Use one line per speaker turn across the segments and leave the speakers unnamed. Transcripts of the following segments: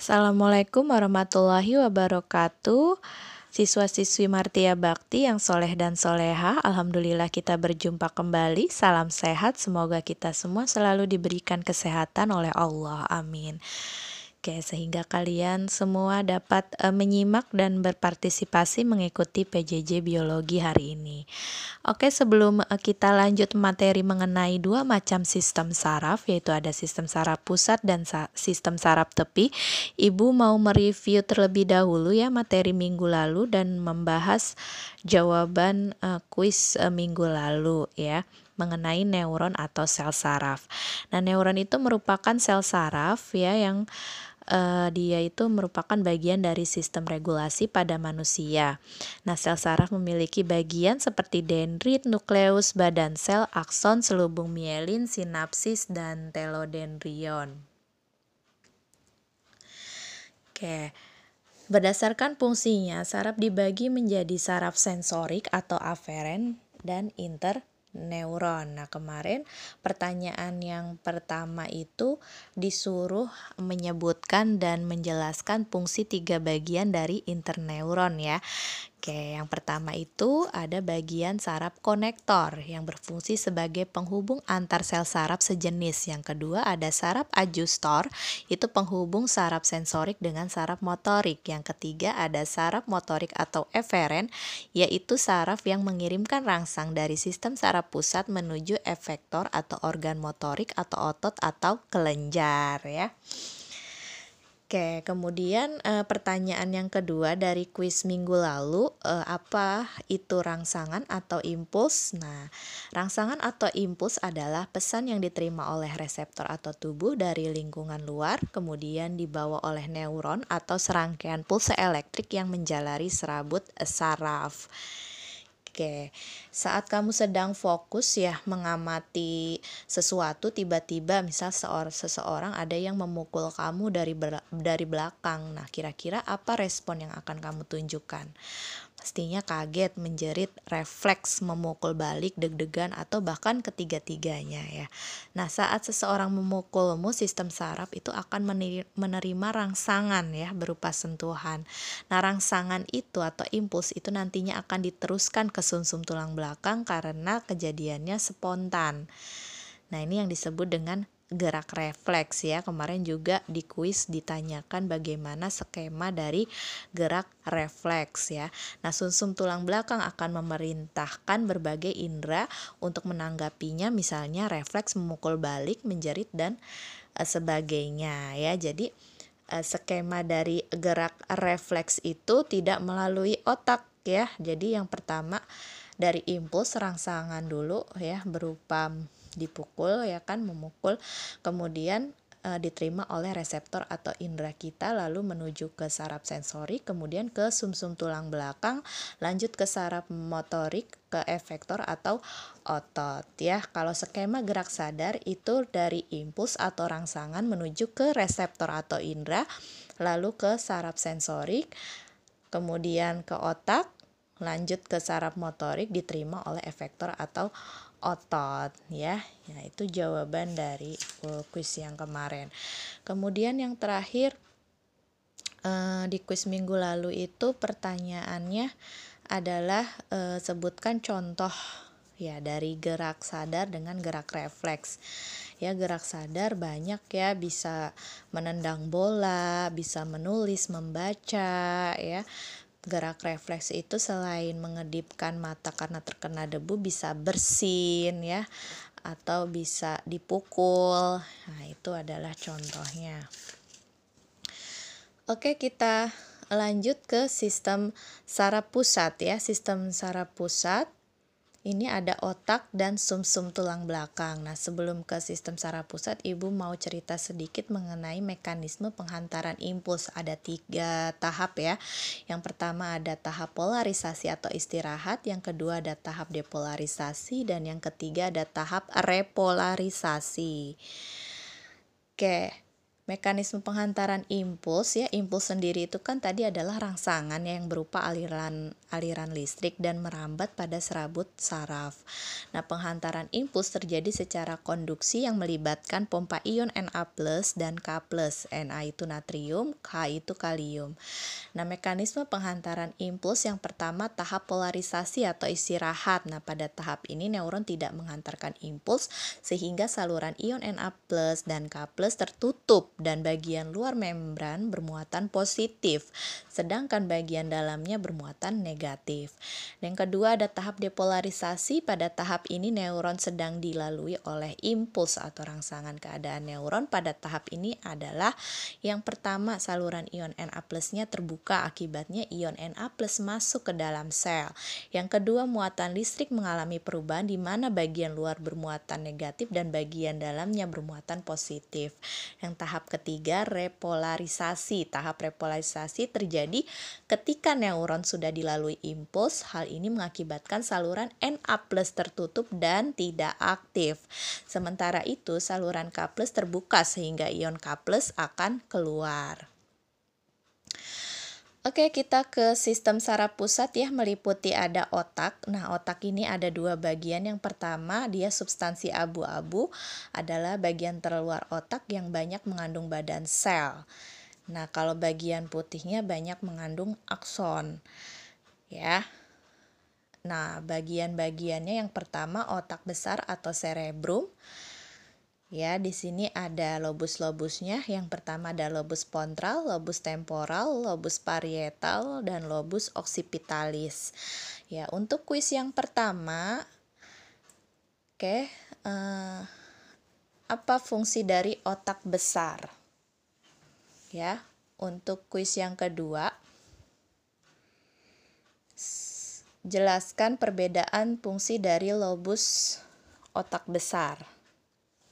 Assalamualaikum warahmatullahi wabarakatuh. Siswa-siswi Martia Bakti yang soleh dan soleha Alhamdulillah kita berjumpa kembali. Salam sehat, semoga kita semua selalu diberikan kesehatan oleh Allah. Amin Oke, sehingga kalian semua dapat uh, menyimak dan berpartisipasi mengikuti PJJ Biologi hari ini. Oke, sebelum uh, kita lanjut materi mengenai dua macam sistem saraf, yaitu ada sistem saraf pusat dan sa sistem saraf tepi, Ibu mau mereview terlebih dahulu ya materi minggu lalu dan membahas jawaban uh, kuis minggu lalu ya mengenai neuron atau sel saraf. Nah, neuron itu merupakan sel saraf ya yang uh, dia itu merupakan bagian dari sistem regulasi pada manusia. Nah, sel saraf memiliki bagian seperti dendrit, nukleus, badan sel, akson, selubung mielin, sinapsis, dan telodendrion. Oke. Berdasarkan fungsinya, saraf dibagi menjadi saraf sensorik atau aferen dan inter neuron. Nah, kemarin pertanyaan yang pertama itu disuruh menyebutkan dan menjelaskan fungsi tiga bagian dari interneuron ya. Oke, yang pertama itu ada bagian saraf konektor yang berfungsi sebagai penghubung antar sel saraf sejenis. Yang kedua ada saraf adjustor, itu penghubung saraf sensorik dengan saraf motorik. Yang ketiga ada saraf motorik atau eferen, yaitu saraf yang mengirimkan rangsang dari sistem saraf pusat menuju efektor atau organ motorik atau otot atau kelenjar ya. Oke, kemudian e, pertanyaan yang kedua dari kuis minggu lalu, e, apa itu rangsangan atau impuls? Nah, rangsangan atau impuls adalah pesan yang diterima oleh reseptor atau tubuh dari lingkungan luar, kemudian dibawa oleh neuron atau serangkaian pulsa elektrik yang menjalari serabut saraf. Oke, saat kamu sedang fokus ya mengamati sesuatu tiba-tiba misal seorang seseorang ada yang memukul kamu dari dari belakang. Nah, kira-kira apa respon yang akan kamu tunjukkan? Pastinya kaget, menjerit, refleks, memukul balik, deg-degan, atau bahkan ketiga-tiganya ya. Nah, saat seseorang memukulmu, sistem saraf itu akan menerima rangsangan ya berupa sentuhan. Nah, rangsangan itu atau impuls itu nantinya akan diteruskan ke sumsum tulang belakang karena kejadiannya spontan. Nah, ini yang disebut dengan gerak refleks ya. Kemarin juga di kuis ditanyakan bagaimana skema dari gerak refleks ya. Nah, sumsum tulang belakang akan memerintahkan berbagai indera untuk menanggapinya misalnya refleks memukul balik, menjerit dan uh, sebagainya ya. Jadi uh, skema dari gerak refleks itu tidak melalui otak ya. Jadi yang pertama dari impuls rangsangan dulu ya berupa dipukul ya kan memukul kemudian e, diterima oleh reseptor atau indera kita lalu menuju ke saraf sensori kemudian ke sumsum -sum tulang belakang lanjut ke saraf motorik ke efektor atau otot ya. Kalau skema gerak sadar itu dari impuls atau rangsangan menuju ke reseptor atau indera lalu ke saraf sensorik kemudian ke otak lanjut ke saraf motorik diterima oleh efektor atau otot ya. Ya itu jawaban dari kuis yang kemarin. Kemudian yang terakhir uh, di kuis minggu lalu itu pertanyaannya adalah uh, sebutkan contoh ya dari gerak sadar dengan gerak refleks. Ya gerak sadar banyak ya bisa menendang bola, bisa menulis, membaca ya gerak refleks itu selain mengedipkan mata karena terkena debu bisa bersin ya atau bisa dipukul. Nah, itu adalah contohnya. Oke, kita lanjut ke sistem saraf pusat ya. Sistem saraf pusat ini ada otak dan sumsum -sum tulang belakang. Nah, sebelum ke sistem saraf pusat, Ibu mau cerita sedikit mengenai mekanisme penghantaran impuls. Ada tiga tahap ya. Yang pertama ada tahap polarisasi atau istirahat, yang kedua ada tahap depolarisasi, dan yang ketiga ada tahap repolarisasi. Oke, Mekanisme penghantaran impuls ya, impuls sendiri itu kan tadi adalah rangsangan yang berupa aliran aliran listrik dan merambat pada serabut saraf. Nah, penghantaran impuls terjadi secara konduksi yang melibatkan pompa ion Na+ dan K+. Na itu natrium, K itu kalium. Nah, mekanisme penghantaran impuls yang pertama tahap polarisasi atau istirahat. Nah, pada tahap ini neuron tidak menghantarkan impuls sehingga saluran ion Na+ dan K+ tertutup dan bagian luar membran bermuatan positif, sedangkan bagian dalamnya bermuatan negatif. Yang kedua ada tahap depolarisasi. Pada tahap ini neuron sedang dilalui oleh impuls atau rangsangan keadaan neuron. Pada tahap ini adalah yang pertama saluran ion Na nya terbuka akibatnya ion Na masuk ke dalam sel. Yang kedua muatan listrik mengalami perubahan di mana bagian luar bermuatan negatif dan bagian dalamnya bermuatan positif. Yang tahap ketiga repolarisasi. Tahap repolarisasi terjadi ketika neuron sudah dilalui impuls. Hal ini mengakibatkan saluran Na+ tertutup dan tidak aktif. Sementara itu saluran K+ terbuka sehingga ion K+ akan keluar. Oke, kita ke sistem saraf pusat ya, meliputi ada otak. Nah, otak ini ada dua bagian. Yang pertama, dia substansi abu-abu adalah bagian terluar otak yang banyak mengandung badan sel. Nah, kalau bagian putihnya banyak mengandung akson. Ya. Nah, bagian-bagiannya yang pertama otak besar atau cerebrum. Ya, di sini ada lobus-lobusnya. Yang pertama ada lobus pontral, lobus temporal, lobus parietal, dan lobus occipitalis. Ya, untuk kuis yang pertama, oke, okay, uh, eh, apa fungsi dari otak besar? Ya, untuk kuis yang kedua, jelaskan perbedaan fungsi dari lobus otak besar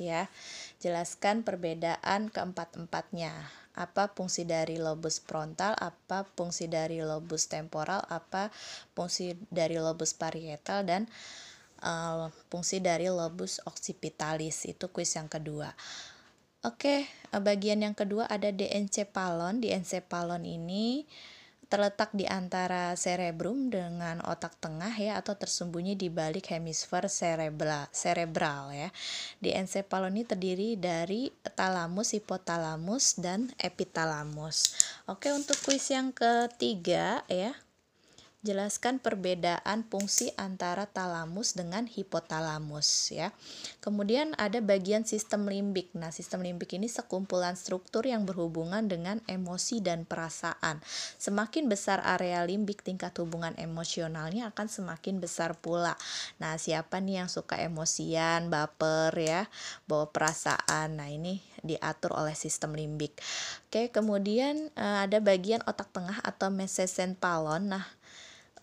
ya. Jelaskan perbedaan keempat-empatnya. Apa fungsi dari lobus frontal, apa fungsi dari lobus temporal, apa fungsi dari lobus parietal dan uh, fungsi dari lobus occipitalis. Itu kuis yang kedua. Oke, bagian yang kedua ada diencephalon. Diencephalon ini terletak di antara cerebrum dengan otak tengah ya atau tersembunyi di balik hemisfer cerebral cerebral ya. Di encephalon ini terdiri dari talamus, hipotalamus dan epitalamus. Oke, untuk kuis yang ketiga ya. Jelaskan perbedaan fungsi antara talamus dengan hipotalamus ya. Kemudian ada bagian sistem limbik. Nah, sistem limbik ini sekumpulan struktur yang berhubungan dengan emosi dan perasaan. Semakin besar area limbik, tingkat hubungan emosionalnya akan semakin besar pula. Nah, siapa nih yang suka emosian, baper ya, bawa perasaan. Nah, ini diatur oleh sistem limbik. Oke, kemudian eh, ada bagian otak tengah atau mesencefalon. Nah,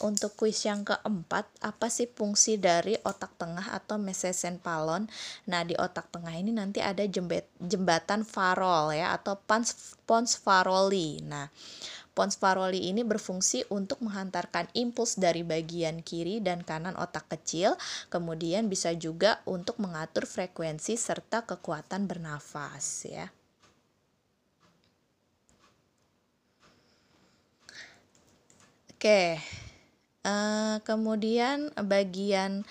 untuk kuis yang keempat, apa sih fungsi dari otak tengah atau mesencefalon? Nah, di otak tengah ini nanti ada jembet, jembatan farol ya atau pons, pons faroli. Nah, pons faroli ini berfungsi untuk menghantarkan impuls dari bagian kiri dan kanan otak kecil, kemudian bisa juga untuk mengatur frekuensi serta kekuatan bernafas ya. Oke. Uh, kemudian bagian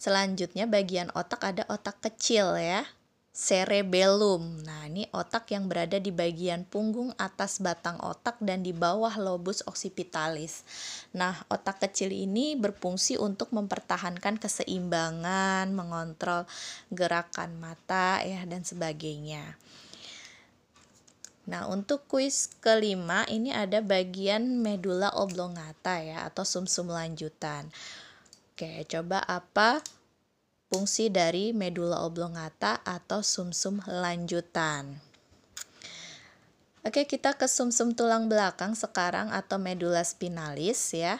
selanjutnya bagian otak ada otak kecil ya cerebellum. Nah, ini otak yang berada di bagian punggung atas batang otak dan di bawah lobus occipitalis. Nah, otak kecil ini berfungsi untuk mempertahankan keseimbangan, mengontrol gerakan mata ya dan sebagainya. Nah, untuk kuis kelima ini ada bagian medula oblongata ya atau sumsum -sum lanjutan. Oke, coba apa fungsi dari medula oblongata atau sumsum -sum lanjutan? Oke, kita ke sumsum -sum tulang belakang sekarang atau medula spinalis ya.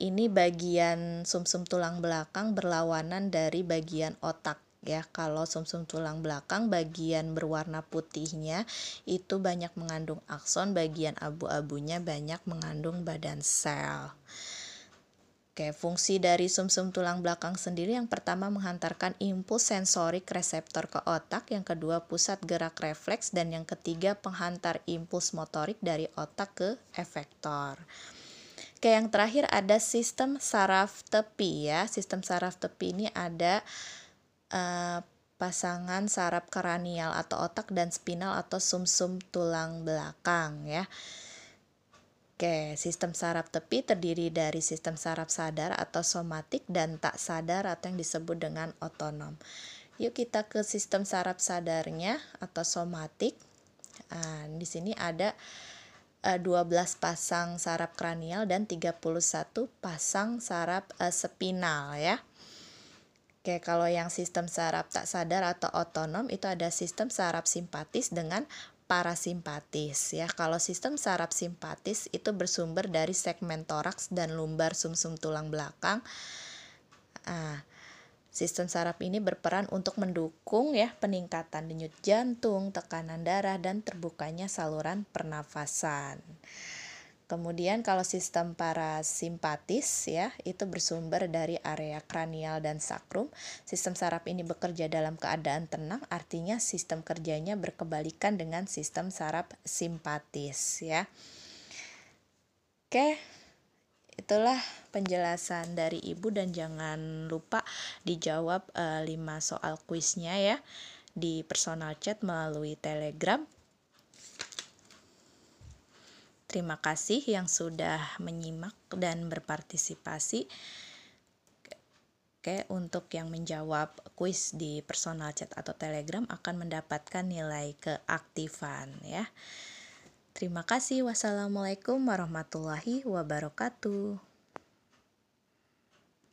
Ini bagian sumsum -sum tulang belakang berlawanan dari bagian otak ya kalau sumsum -sum tulang belakang bagian berwarna putihnya itu banyak mengandung akson bagian abu-abunya banyak mengandung badan sel Oke, fungsi dari sumsum -sum tulang belakang sendiri yang pertama menghantarkan impuls sensorik reseptor ke otak, yang kedua pusat gerak refleks, dan yang ketiga penghantar impuls motorik dari otak ke efektor. Oke, yang terakhir ada sistem saraf tepi ya. Sistem saraf tepi ini ada uh, pasangan saraf kranial atau otak dan spinal atau sumsum -sum tulang belakang ya. Oke, sistem saraf tepi terdiri dari sistem saraf sadar atau somatik dan tak sadar atau yang disebut dengan otonom. Yuk kita ke sistem saraf sadarnya atau somatik. Nah, di sini ada 12 eh, pasang saraf kranial dan 31 pasang saraf uh, spinal ya. Oke, kalau yang sistem saraf tak sadar atau otonom itu ada sistem saraf simpatis dengan parasimpatis ya. Kalau sistem saraf simpatis itu bersumber dari segmen toraks dan lumbar sumsum -sum tulang belakang. Nah, sistem saraf ini berperan untuk mendukung ya peningkatan denyut jantung, tekanan darah dan terbukanya saluran pernafasan. Kemudian kalau sistem parasimpatis ya, itu bersumber dari area kranial dan sakrum. Sistem saraf ini bekerja dalam keadaan tenang, artinya sistem kerjanya berkebalikan dengan sistem saraf simpatis ya. Oke. Itulah penjelasan dari Ibu dan jangan lupa dijawab e, 5 soal kuisnya ya di personal chat melalui Telegram Terima kasih yang sudah menyimak dan berpartisipasi. Oke, untuk yang menjawab kuis di personal chat atau telegram akan mendapatkan nilai keaktifan ya. Terima kasih. Wassalamualaikum warahmatullahi wabarakatuh.